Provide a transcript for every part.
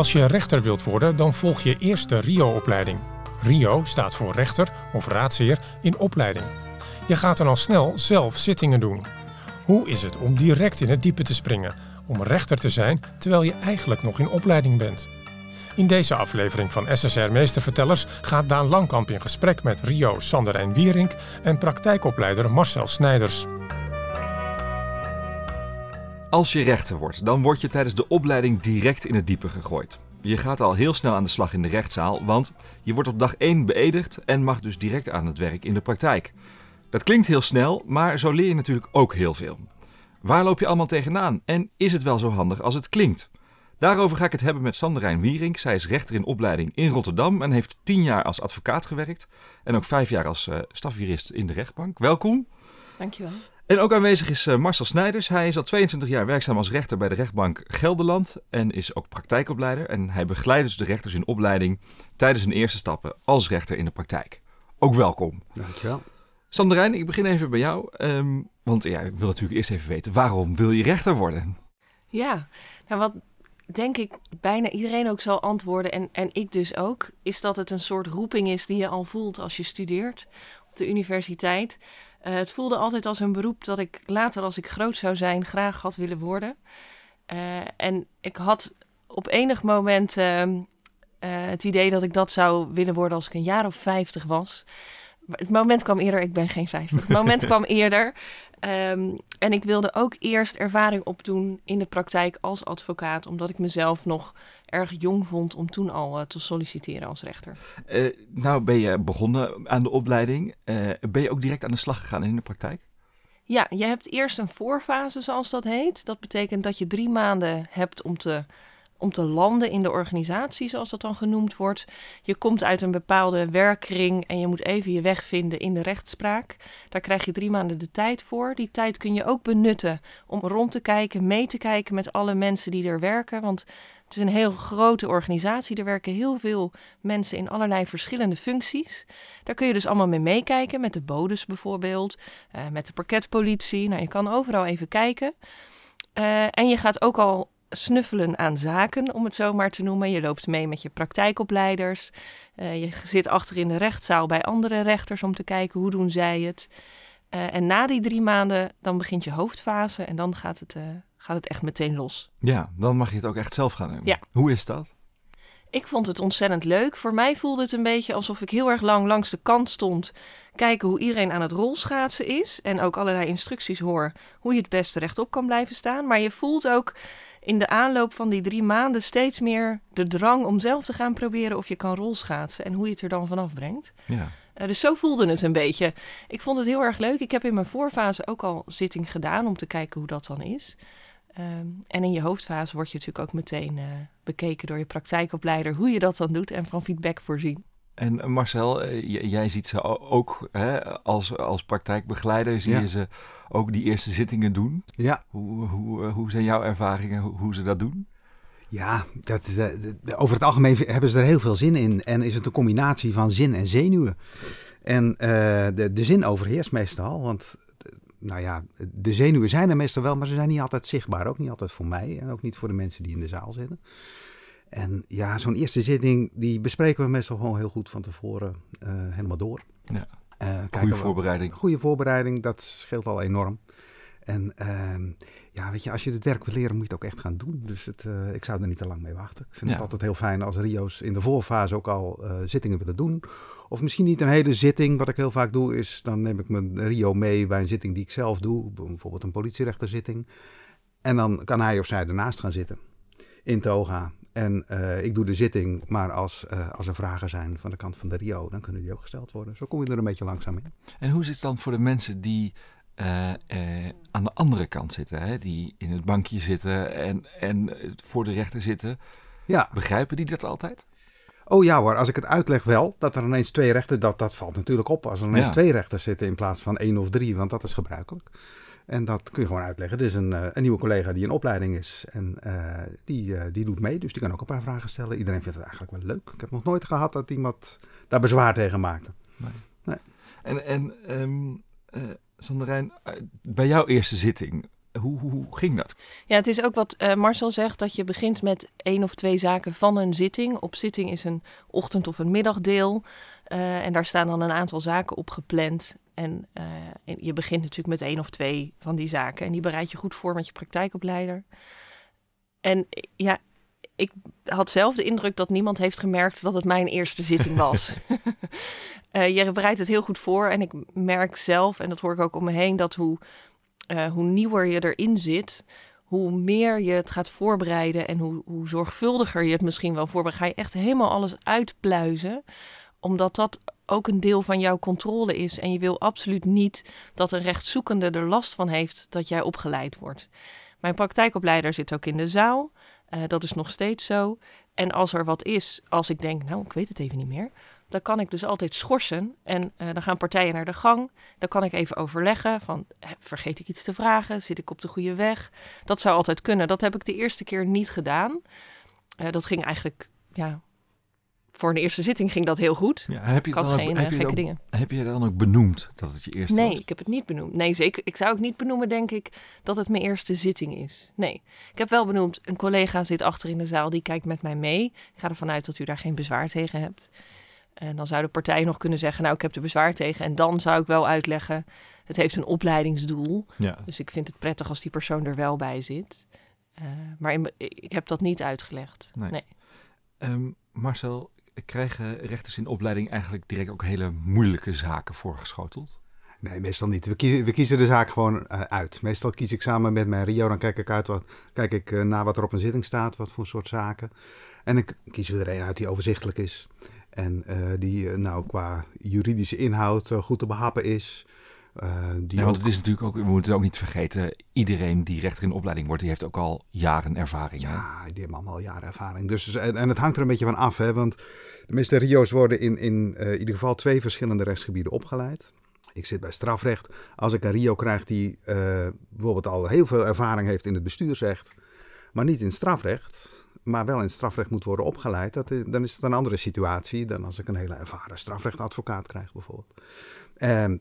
Als je rechter wilt worden, dan volg je eerst de RIO-opleiding. RIO staat voor rechter of raadsheer in opleiding. Je gaat dan al snel zelf zittingen doen. Hoe is het om direct in het diepe te springen, om rechter te zijn terwijl je eigenlijk nog in opleiding bent? In deze aflevering van SSR Meestervertellers gaat Daan Langkamp in gesprek met Rio Sanderijn Wierink en praktijkopleider Marcel Snijders. Als je rechter wordt, dan word je tijdens de opleiding direct in het diepe gegooid. Je gaat al heel snel aan de slag in de rechtszaal, want je wordt op dag 1 beëdigd en mag dus direct aan het werk in de praktijk. Dat klinkt heel snel, maar zo leer je natuurlijk ook heel veel. Waar loop je allemaal tegenaan en is het wel zo handig als het klinkt? Daarover ga ik het hebben met Sanderijn Wierink. Zij is rechter in opleiding in Rotterdam en heeft tien jaar als advocaat gewerkt. En ook vijf jaar als uh, stafjurist in de rechtbank. Welkom. Dankjewel. En ook aanwezig is uh, Marcel Snijders. Hij is al 22 jaar werkzaam als rechter bij de rechtbank Gelderland en is ook praktijkopleider. En hij begeleidt dus de rechters in opleiding tijdens hun eerste stappen als rechter in de praktijk. Ook welkom. Dankjewel. Sanderijn, ik begin even bij jou. Um, want ja, ik wil natuurlijk eerst even weten, waarom wil je rechter worden? Ja, nou wat denk ik bijna iedereen ook zal antwoorden, en, en ik dus ook, is dat het een soort roeping is die je al voelt als je studeert op de universiteit. Uh, het voelde altijd als een beroep dat ik later, als ik groot zou zijn, graag had willen worden. Uh, en ik had op enig moment uh, het idee dat ik dat zou willen worden als ik een jaar of vijftig was. Het moment kwam eerder, ik ben geen 50. Het moment kwam eerder. Um, en ik wilde ook eerst ervaring opdoen in de praktijk als advocaat, omdat ik mezelf nog erg jong vond om toen al uh, te solliciteren als rechter. Uh, nou ben je begonnen aan de opleiding. Uh, ben je ook direct aan de slag gegaan in de praktijk? Ja, je hebt eerst een voorfase, zoals dat heet. Dat betekent dat je drie maanden hebt om te om te landen in de organisatie, zoals dat dan genoemd wordt. Je komt uit een bepaalde werkkring en je moet even je weg vinden in de rechtspraak. Daar krijg je drie maanden de tijd voor. Die tijd kun je ook benutten om rond te kijken, mee te kijken met alle mensen die er werken. Want het is een heel grote organisatie. Er werken heel veel mensen in allerlei verschillende functies. Daar kun je dus allemaal mee meekijken, met de bodes bijvoorbeeld, uh, met de parketpolitie. Nou, je kan overal even kijken. Uh, en je gaat ook al snuffelen aan zaken, om het zo maar te noemen. Je loopt mee met je praktijkopleiders. Uh, je zit achter in de rechtszaal bij andere rechters om te kijken hoe doen zij het. Uh, en na die drie maanden, dan begint je hoofdfase en dan gaat het, uh, gaat het echt meteen los. Ja, dan mag je het ook echt zelf gaan doen. Ja. Hoe is dat? Ik vond het ontzettend leuk. Voor mij voelde het een beetje alsof ik heel erg lang langs de kant stond. Kijken hoe iedereen aan het rolschaatsen is. En ook allerlei instructies hoor hoe je het beste rechtop kan blijven staan. Maar je voelt ook in de aanloop van die drie maanden steeds meer de drang om zelf te gaan proberen of je kan rolschaatsen en hoe je het er dan vanaf brengt. Ja. Uh, dus zo voelde het een beetje. Ik vond het heel erg leuk. Ik heb in mijn voorfase ook al zitting gedaan om te kijken hoe dat dan is. Um, en in je hoofdfase word je natuurlijk ook meteen uh, bekeken door je praktijkopleider hoe je dat dan doet en van feedback voorzien. En Marcel, jij ziet ze ook hè, als, als praktijkbegeleider, zie ja. je ze ook die eerste zittingen doen. Ja. Hoe, hoe, hoe zijn jouw ervaringen, hoe, ze dat doen? Ja, dat, over het algemeen hebben ze er heel veel zin in. En is het een combinatie van zin en zenuwen. En uh, de, de zin overheerst meestal, want nou ja, de zenuwen zijn er meestal wel, maar ze zijn niet altijd zichtbaar. Ook niet altijd voor mij en ook niet voor de mensen die in de zaal zitten. En ja, zo'n eerste zitting, die bespreken we meestal gewoon heel goed van tevoren uh, helemaal door. Ja. Uh, goede voorbereiding. Goede voorbereiding, dat scheelt al enorm. En uh, ja, weet je, als je het werk wil leren, moet je het ook echt gaan doen. Dus het, uh, ik zou er niet te lang mee wachten. Ik vind ja. het altijd heel fijn als Rio's in de voorfase ook al zittingen willen doen. Of misschien niet een hele zitting. Wat ik heel vaak doe, is dan neem ik mijn Rio mee bij een zitting die ik zelf doe. Bijvoorbeeld een politierechterzitting. En dan kan hij of zij ernaast gaan zitten. In toga. En uh, ik doe de zitting, maar als, uh, als er vragen zijn van de kant van de Rio, dan kunnen die ook gesteld worden. Zo kom je er een beetje langzaam in. En hoe is het dan voor de mensen die uh, aan de andere kant zitten, hè? die in het bankje zitten en, en voor de rechter zitten? Ja. Begrijpen die dat altijd? Oh ja hoor, als ik het uitleg wel, dat er ineens twee rechters, dat, dat valt natuurlijk op als er ineens ja. twee rechters zitten in plaats van één of drie, want dat is gebruikelijk. En dat kun je gewoon uitleggen. Er is een, uh, een nieuwe collega die in opleiding is en uh, die, uh, die doet mee. Dus die kan ook een paar vragen stellen. Iedereen vindt het eigenlijk wel leuk. Ik heb nog nooit gehad dat iemand daar bezwaar tegen maakte. Nee. nee. En, en um, Sanderijn, bij jouw eerste zitting, hoe, hoe, ging dat? Ja, het is ook wat uh, Marcel zegt, dat je begint met één of twee zaken van een zitting. Op zitting is een ochtend- of een middagdeel. Uh, en daar staan dan een aantal zaken op gepland. En uh, je begint natuurlijk met één of twee van die zaken. En die bereid je goed voor met je praktijkopleider. En ja, ik had zelf de indruk dat niemand heeft gemerkt dat het mijn eerste zitting was. je bereidt het heel goed voor. En ik merk zelf, en dat hoor ik ook om me heen, dat hoe, uh, hoe nieuwer je erin zit, hoe meer je het gaat voorbereiden en hoe, hoe zorgvuldiger je het misschien wel voorbereidt, ga je echt helemaal alles uitpluizen. Omdat dat ook een deel van jouw controle is. En je wil absoluut niet dat een rechtszoekende er last van heeft dat jij opgeleid wordt. Mijn praktijkopleider zit ook in de zaal. Uh, dat is nog steeds zo. En als er wat is, als ik denk, nou, ik weet het even niet meer, dan kan ik dus altijd schorsen. En uh, dan gaan partijen naar de gang. Dan kan ik even overleggen van, vergeet ik iets te vragen? Zit ik op de goede weg? Dat zou altijd kunnen. Dat heb ik de eerste keer niet gedaan. Uh, dat ging eigenlijk, ja, voor een eerste zitting ging dat heel goed. Ja, heb je ik had dan geen ook, heb je gekke dan, dingen. Heb je dan ook benoemd dat het je eerste nee, was? ik heb het niet benoemd. Nee, zeker. Ik zou ook niet benoemen, denk ik, dat het mijn eerste zitting is. Nee. Ik heb wel benoemd, een collega zit achter in de zaal, die kijkt met mij mee. Ik ga ervan uit dat u daar geen bezwaar tegen hebt. En dan zou de partij nog kunnen zeggen, nou, ik heb er bezwaar tegen. En dan zou ik wel uitleggen, het heeft een opleidingsdoel. Ja. Dus ik vind het prettig als die persoon er wel bij zit. Uh, maar in, ik heb dat niet uitgelegd. Nee. nee. Um, Marcel, krijgen rechters in opleiding eigenlijk direct ook hele moeilijke zaken voorgeschoteld? Nee, meestal niet. We kiezen, we kiezen de zaak gewoon uh, uit. Meestal kies ik samen met mijn Rio, dan kijk ik, uit wat, kijk ik uh, naar wat er op een zitting staat, wat voor soort zaken. En ik kies er een uit die overzichtelijk is. En uh, die nou qua juridische inhoud goed te behappen is. Uh, die ja, want het is natuurlijk ook, we moeten ook niet vergeten, iedereen die rechter in opleiding wordt, die heeft ook al jaren ervaring. Ja, hè? die hebben allemaal jaren ervaring. Dus, en, en, het hangt er een beetje van af, hè, want de meeste Rio's worden in, in uh, ieder geval twee verschillende rechtsgebieden opgeleid. Ik zit bij strafrecht. Als ik een Rio krijg die uh, bijvoorbeeld al heel veel ervaring heeft in het bestuursrecht, maar niet in strafrecht, maar wel in strafrecht moet worden opgeleid, dat is, dan is het een andere situatie dan als ik een hele ervaren strafrechtadvocaat krijg, bijvoorbeeld. Um,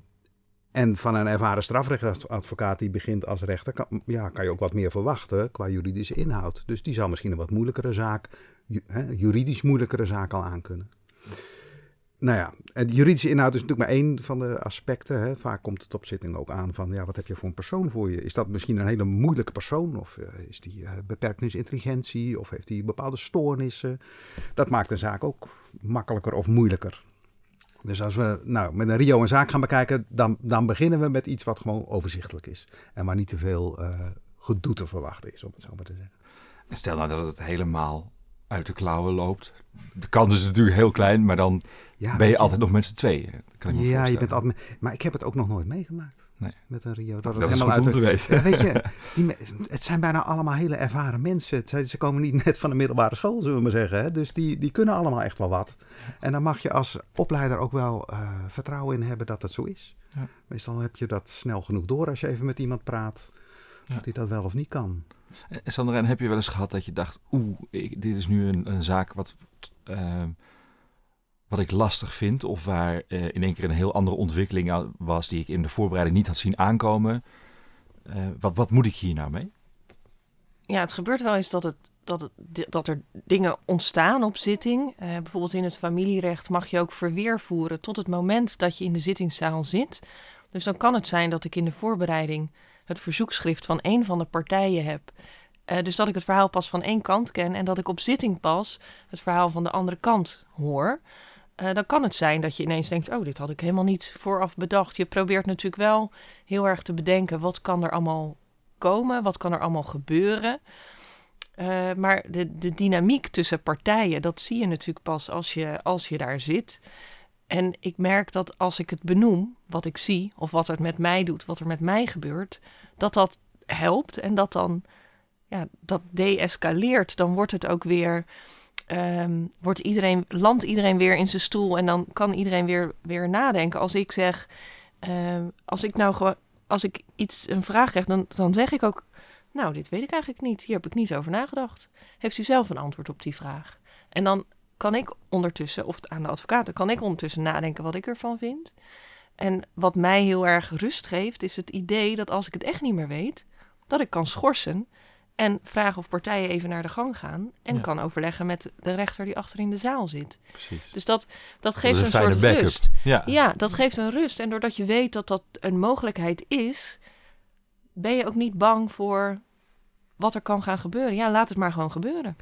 en van een ervaren strafrechtadvocaat die begint als rechter, kan, ja, kan je ook wat meer verwachten qua juridische inhoud. Dus die zou misschien een wat moeilijkere zaak, juridisch moeilijkere zaak al aankunnen. Nou ja, en juridische inhoud is natuurlijk maar één van de aspecten. Hè. Vaak komt het op zitting ook aan van, ja, wat heb je voor een persoon voor je? Is dat misschien een hele moeilijke persoon? Of uh, is die uh, beperkt in zijn intelligentie? Of heeft hij bepaalde stoornissen? Dat maakt een zaak ook makkelijker of moeilijker. Dus als we nou, met een Rio een zaak gaan bekijken, dan, dan beginnen we met iets wat gewoon overzichtelijk is. En waar niet te veel uh, gedoe te verwachten is, om het zo maar te zeggen. Stel nou dat het helemaal uit de klauwen loopt. De kans is natuurlijk heel klein, maar dan ja, ben je, je altijd nog met z'n tweeën. Kan ik me ja, je bent altijd. Maar ik heb het ook nog nooit meegemaakt. Nee. Met een Rio. Dat, dat is goed uit om te weten. Ja, weet je, die, het zijn bijna allemaal hele ervaren mensen. Zijn, ze komen niet net van de middelbare school, zullen we maar zeggen. Hè? Dus die, die kunnen allemaal echt wel wat. En dan mag je als opleider ook wel uh, vertrouwen in hebben dat het zo is. Ja. Meestal heb je dat snel genoeg door als je even met iemand praat. Of die dat wel of niet kan. En Sandra, en heb je wel eens gehad dat je dacht... Oeh, dit is nu een, een zaak wat... Uh, wat ik lastig vind, of waar uh, in één keer een heel andere ontwikkeling was die ik in de voorbereiding niet had zien aankomen. Uh, wat, wat moet ik hier nou mee? Ja, het gebeurt wel eens dat, het, dat, dat er dingen ontstaan op zitting. Bijvoorbeeld in het familierecht mag je ook verweer voeren tot het moment dat je in de zittingszaal zit. Dus dan kan het zijn dat ik in de voorbereiding het verzoekschrift van een van de partijen heb. Uh, dus dat ik het verhaal pas van één kant ken en dat ik op zitting pas het verhaal van de andere kant hoor. Uh, dan kan het zijn dat je ineens denkt: Oh, dit had ik helemaal niet vooraf bedacht. Je probeert natuurlijk wel heel erg te bedenken: wat kan er allemaal komen? Wat kan er allemaal gebeuren? Uh, maar de, de dynamiek tussen partijen, dat zie je natuurlijk pas als je, als je daar zit. En ik merk dat als ik het benoem, wat ik zie, of wat het met mij doet, wat er met mij gebeurt, dat dat helpt en dat dan, ja, dat deescaleert. Dan wordt het ook weer um, wordt iedereen, landt iedereen weer in zijn stoel en dan kan iedereen weer, weer nadenken. Als ik zeg, um, als ik nou gewoon, als ik iets, een vraag krijg, dan, dan zeg ik ook, nou, dit weet ik eigenlijk niet. Hier heb ik niet over nagedacht. Heeft u zelf een antwoord op die vraag? En dan kan ik ondertussen, of aan de advocaten, kan ik ondertussen nadenken wat ik ervan vind. En wat mij heel erg rust geeft, is het idee dat als ik het echt niet meer weet, dat ik kan schorsen en vragen of partijen even naar de gang gaan. En kan overleggen met de rechter die achter in de zaal zit. Precies. Dus dat, dat geeft Dat een, een soort rust. Ja. Ja, dat geeft een rust. En doordat je weet dat dat een mogelijkheid is, ben je ook niet bang voor wat er kan gaan gebeuren. Ja, laat het maar gewoon gebeuren.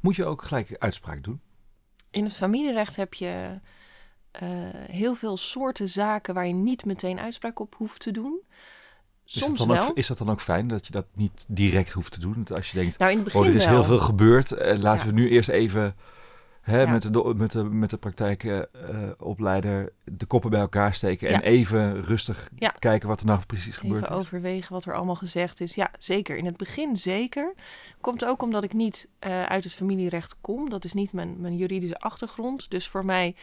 Moet je ook gelijk uitspraak doen? In het familierecht heb je eh, heel veel soorten zaken waar je niet meteen uitspraak op hoeft te doen. Is Soms dat, dan wel. ook, is dat dan ook fijn dat je dat niet direct hoeft te doen? Als je denkt, nou, in het begin oh, er is wel. heel veel gebeurd. eh, laten Ja. we nu eerst even hè, Ja. met, de, met, de, met de praktijkopleider de koppen bij elkaar steken. En even rustig Ja. kijken wat er nou precies gebeurd Even is. overwegen wat er allemaal gezegd is. Ja, zeker. In het begin zeker. Komt ook omdat ik niet eh, uit het familierecht kom. Dat is niet mijn, mijn juridische achtergrond. Dus voor mij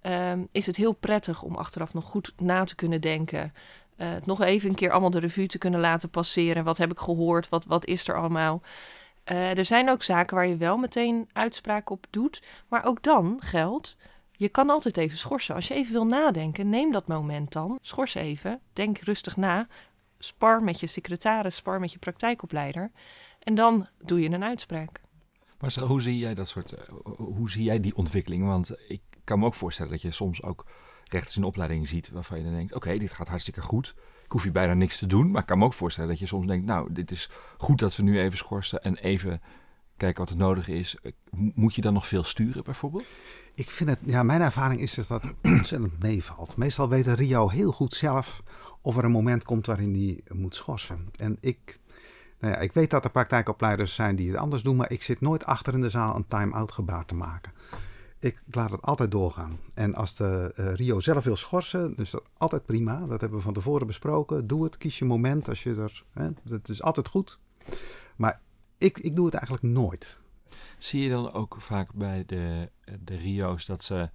ehm, is het heel prettig om achteraf nog goed na te kunnen denken. Eh, het nog even een keer allemaal de revue te kunnen laten passeren. Wat heb ik gehoord? Wat, wat is er allemaal? Eh, er zijn ook zaken waar je wel meteen uitspraak op doet. Maar ook dan geldt, je kan altijd even schorsen. Als je even wil nadenken, neem dat moment dan. Schors even, denk rustig na. Spar met je secretaris, spar met je praktijkopleider. En dan doe je een uitspraak. Maar zo, hoe zie jij dat soort, eh, hoe zie jij die ontwikkeling? Want ik kan me ook voorstellen dat je soms ook rechters in opleiding ziet waarvan je dan denkt, oké, dit gaat hartstikke goed. Hoef hier bijna niks te doen. Maar ik kan me ook voorstellen dat je soms denkt, nou, dit is goed dat we nu even schorsen en even kijken wat er nodig is. Eh, mo- Moet je dan nog veel sturen bijvoorbeeld? Ik vind het, ja, mijn ervaring is dus dat het ontzettend meevalt. Meestal weet Rio heel goed zelf of er een moment komt waarin hij moet schorsen. En ik, nou ja, ik weet dat er praktijkopleiders zijn die het anders doen, maar ik zit nooit achter in de zaal een time-out gebaar te maken. Ik laat het altijd doorgaan. En als de eh, Rio zelf wil schorsen, is dat altijd prima. Dat hebben we van tevoren besproken. Doe het, kies je moment als je er. Hè, dat is altijd goed. Maar ik, ik doe het eigenlijk nooit. Zie je dan ook vaak bij de, de Rio's dat ze,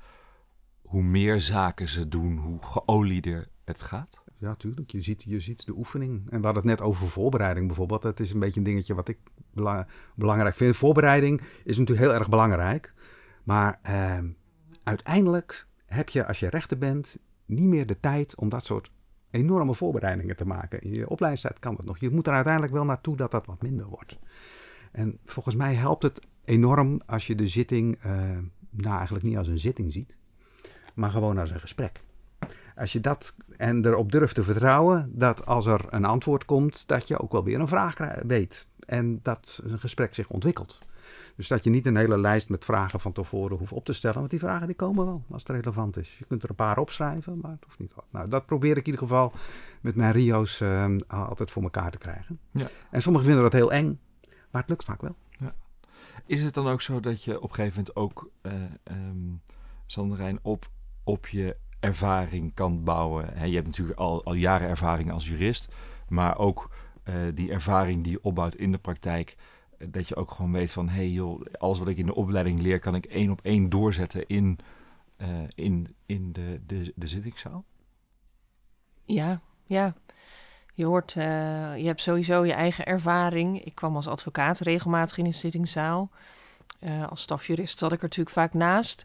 hoe meer zaken ze doen, hoe geolieder het gaat? Ja, tuurlijk. Je ziet, je ziet de oefening. En we hadden het net over voorbereiding bijvoorbeeld. Dat is een beetje een dingetje wat ik bela- belangrijk vind. Voorbereiding is natuurlijk heel erg belangrijk. Maar ehm, uiteindelijk heb je, als je rechter bent, niet meer de tijd om dat soort enorme voorbereidingen te maken. In je opleidingstijd kan dat nog. Je moet er uiteindelijk wel naartoe dat dat wat minder wordt. En volgens mij helpt het enorm als je de zitting, eh, nou eigenlijk niet als een zitting ziet, maar gewoon als een gesprek. Als je dat en erop durft te vertrouwen dat als er een antwoord komt, dat je ook wel weer een vraag weet. En dat een gesprek zich ontwikkelt. Dus dat je niet een hele lijst met vragen van tevoren hoeft op te stellen. Want die vragen die komen wel als het relevant is. Je kunt er een paar opschrijven, maar het hoeft niet. Nou, dat probeer ik in ieder geval met mijn Rio's eh, altijd voor elkaar te krijgen. Ja. En sommigen vinden dat heel eng, maar het lukt vaak wel. Is het dan ook zo dat je op een gegeven moment ook, ehm, Sanderijn, op, op je ervaring kan bouwen? Je hebt natuurlijk al, al jaren ervaring als jurist, maar ook eh, die ervaring die je opbouwt in de praktijk. Dat je ook gewoon weet van, hé hey joh, alles wat ik in de opleiding leer, kan ik één op één doorzetten in, eh, in, in de, de, de zittingszaal? Ja, ja. Je hoort, eh, je hebt sowieso je eigen ervaring. Ik kwam als advocaat regelmatig in een zittingszaal. Eh, als stafjurist zat ik er natuurlijk vaak naast.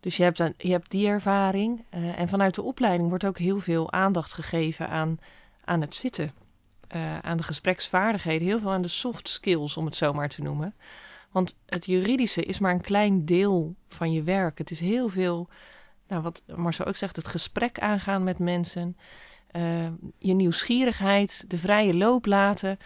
Dus je hebt, dan, je hebt die ervaring. En vanuit de opleiding wordt ook heel veel aandacht gegeven aan, aan het zitten. Eh, aan de gespreksvaardigheden, heel veel aan de soft skills, om het zo maar te noemen. Want het juridische is maar een klein deel van je werk. Het is heel veel, nou, wat Marcel ook zegt, het gesprek aangaan met mensen. eh, je nieuwsgierigheid, de vrije loop laten.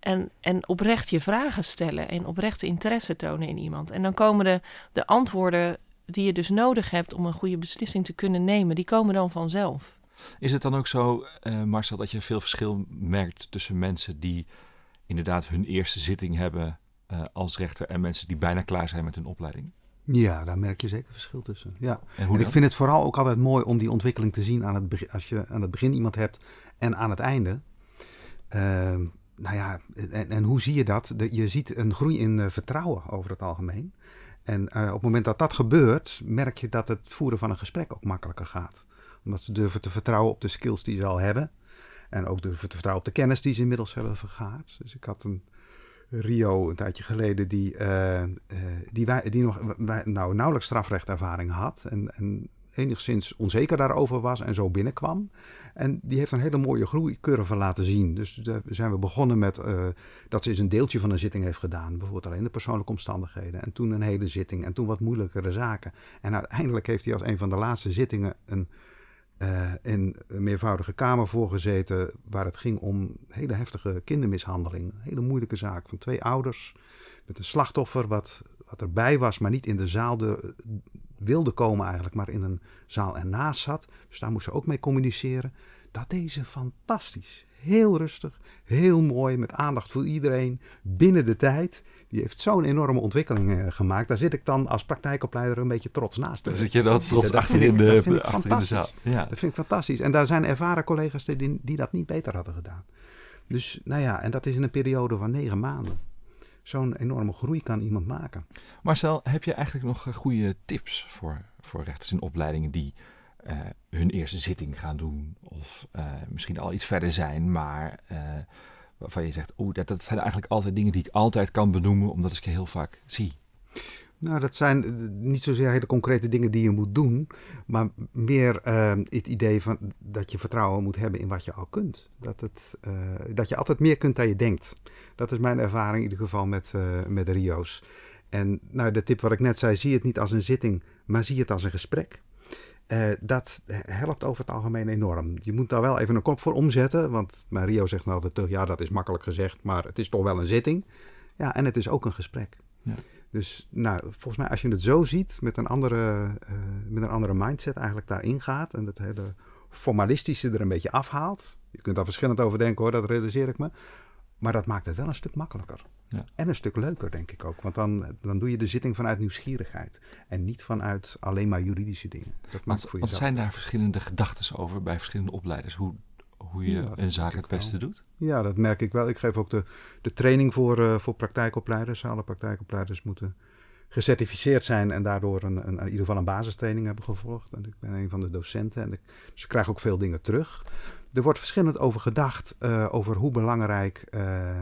En, en oprecht je vragen stellen en oprechte interesse tonen in iemand. En dan komen de, de antwoorden die je dus nodig hebt om een goede beslissing te kunnen nemen, die komen dan vanzelf. Is het dan ook zo, eh, Marcel, dat je veel verschil merkt tussen mensen die inderdaad hun eerste zitting hebben eh, als rechter en mensen die bijna klaar zijn met hun opleiding? Ja, daar merk je zeker verschil tussen. Ja. En hoe En ik vind het vooral ook altijd mooi om die ontwikkeling te zien aan het begin, als je aan het begin iemand hebt en aan het einde. Ehm, nou ja, en, en hoe zie je dat? De- je ziet een groei in eh, vertrouwen over het algemeen. En op het moment dat dat gebeurt, merk je dat het voeren van een gesprek ook makkelijker gaat. Omdat ze durven te vertrouwen op de skills die ze al hebben. En ook durven te vertrouwen op de kennis die ze inmiddels hebben vergaard. Dus ik had een Rio een tijdje geleden die, eh, eh, die, die nog nou, nauwelijks strafrechtervaring had. En, en enigszins onzeker daarover was en zo binnenkwam. En die heeft een hele mooie groeicurve laten zien. Dus daar zijn we begonnen met uh, dat ze eens een deeltje van een zitting heeft gedaan. Bijvoorbeeld alleen de persoonlijke omstandigheden. En toen een hele zitting en toen wat moeilijkere zaken. En uiteindelijk heeft hij als een van de laatste zittingen een, uh, in een meervoudige kamer voorgezeten. Waar het ging om hele heftige kindermishandeling. Een hele moeilijke zaak van twee ouders met een slachtoffer wat, wat erbij was, maar niet in de zaal de, wilde komen eigenlijk, maar in een zaal ernaast zat. Dus daar moest ze ook mee communiceren. Dat deze fantastisch. Heel rustig, heel mooi, met aandacht voor iedereen, binnen de tijd. Die heeft zo'n enorme ontwikkeling uh, gemaakt. Daar zit ik dan als praktijkopleider een beetje trots naast. Daar zit je dan trots achter, in de, achter in de zaal. Ja. Dat vind ik fantastisch. En daar zijn ervaren collega's die, die dat niet beter hadden gedaan. Dus nou ja, en dat is in een periode van negen maanden zo'n enorme groei kan iemand maken. Marcel, heb je eigenlijk nog eh, goede tips voor, voor rechters in opleidingen die uh, hun eerste zitting gaan doen? Of uh, misschien al iets verder zijn, maar uh, waarvan je zegt, oeh, dat, dat zijn eigenlijk altijd dingen die ik altijd kan benoemen, omdat ik ze heel vaak zie. Nou, dat zijn niet zozeer hele concrete dingen die je moet doen, maar meer het idee van dat je vertrouwen moet hebben in wat je al kunt. Dat, het, dat je altijd meer kunt dan je denkt. Dat is mijn ervaring in ieder geval met, met de Rio's. En nou, de tip wat ik net zei, zie het niet als een zitting, maar zie het als een gesprek. Dat helpt over het algemeen enorm. Je moet daar wel even een kop voor omzetten, want Rio zegt nou altijd terug, ja dat is makkelijk gezegd, maar het is toch wel een zitting. Ja, en het is ook een gesprek. Ja. Dus nou, volgens mij als je het zo ziet, met een andere, uh, met een andere mindset eigenlijk daarin gaat en het hele formalistische er een beetje afhaalt. Je kunt daar verschillend over denken hoor, dat realiseer ik me. Maar dat maakt het wel een stuk makkelijker. Ja. En een stuk leuker, denk ik ook. Want dan, dan doe je de zitting vanuit nieuwsgierigheid. En niet vanuit alleen maar juridische dingen. Dat maakt voor want zijn daar verschillende gedachten over bij verschillende opleiders? Hoe hoe je ja, een zaak het beste doet? Ja, dat merk ik wel. Ik geef ook de, de training voor, uh, voor praktijkopleiders. Alle praktijkopleiders moeten gecertificeerd zijn en daardoor een, een, in ieder geval een basistraining hebben gevolgd. En ik ben een van de docenten en ik, dus ik krijg ook veel dingen terug. Er wordt verschillend over gedacht, uh, over hoe belangrijk uh,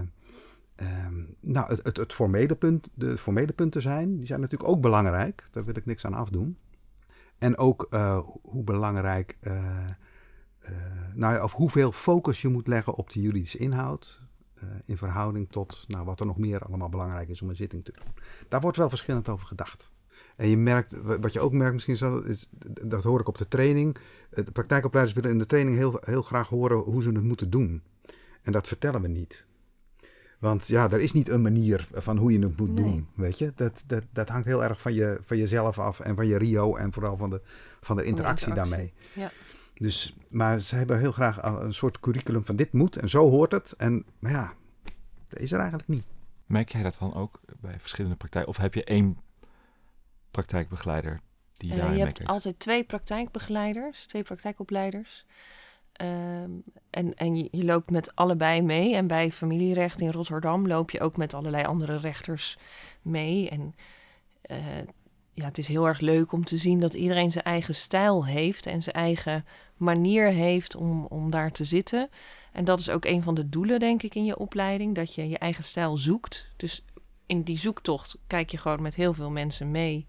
um, nou, het, het, het, formele punt, de formele punten zijn. Die zijn natuurlijk ook belangrijk, daar wil ik niks aan afdoen. En ook hoe belangrijk nou, of hoeveel focus je moet leggen op de juridische inhoud. In verhouding tot nou, wat er nog meer allemaal belangrijk is om een zitting te doen. Daar wordt wel verschillend over gedacht. En je merkt, wat je ook merkt misschien, is, dat hoor ik op de training. Eh, de praktijkopleiders willen in de training heel, heel graag horen hoe ze het moeten doen. En dat vertellen we niet. Want ja, er is niet een manier van hoe je het moet doen. Weet je, dat, dat, dat hangt heel erg van, je, van jezelf af en van je Rio en vooral van de, van de interactie, van de interactie. daarmee. Ja. Dus, maar ze hebben heel graag een soort curriculum van dit moet en zo hoort het. En maar ja, dat is er eigenlijk niet. Merk jij dat dan ook bij verschillende praktijken? Of heb je één praktijkbegeleider die uh, daar Je hebt altijd twee praktijkbegeleiders, twee praktijkopleiders. Um, en en je, je, loopt met allebei mee. En bij familierecht in Rotterdam loop je ook met allerlei andere rechters mee. En uh, ja, het is heel erg leuk om te zien dat iedereen zijn eigen stijl heeft en zijn eigen manier heeft om, om daar te zitten. En dat is ook een van de doelen, denk ik, in je opleiding, dat je je eigen stijl zoekt. Dus in die zoektocht kijk je gewoon met heel veel mensen mee.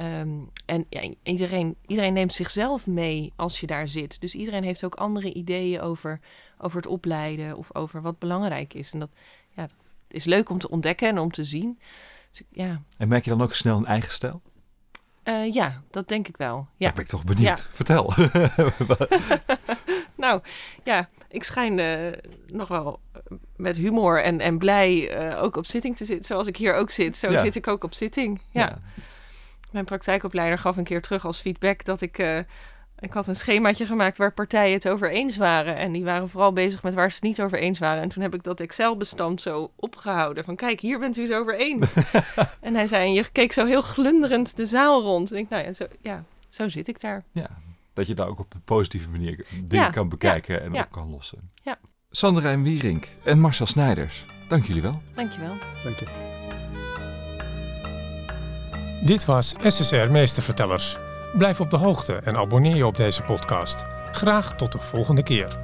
Um, en ja, iedereen, iedereen neemt zichzelf mee als je daar zit. Dus iedereen heeft ook andere ideeën over, over het opleiden of over wat belangrijk is. En dat, ja, dat is leuk om te ontdekken en om te zien. Dus, ja. En merk je dan ook snel een eigen stijl? Uh, ja, dat denk ik wel. Ja. ben ik toch benieuwd. Ja. Vertel. nou, ja, ik schijn uh, nog wel met humor en, en blij uh, ook op zitting te zitten. Zoals ik hier ook zit. Zo ja. zit ik ook op zitting. Ja. ja. Mijn praktijkopleider gaf een keer terug als feedback dat ik ik had een schemaatje gemaakt waar partijen het over eens waren. En die waren vooral bezig met waar ze het niet over eens waren. En toen heb ik dat Excel-bestand zo opgehouden. Van kijk, hier bent u het over eens. en hij zei, en je keek zo heel glunderend de zaal rond. En ik, nou ja zo, ja, zo zit ik daar. Ja, dat je daar ook op de positieve manier dingen kan bekijken en op kan lossen. Ja. Sanderijn Wierink en Marcel Snijders, dank jullie wel. Dank je wel. Dank je. Dit was SSR Meestervertellers. Blijf op de hoogte en abonneer je op deze podcast. Graag tot de volgende keer.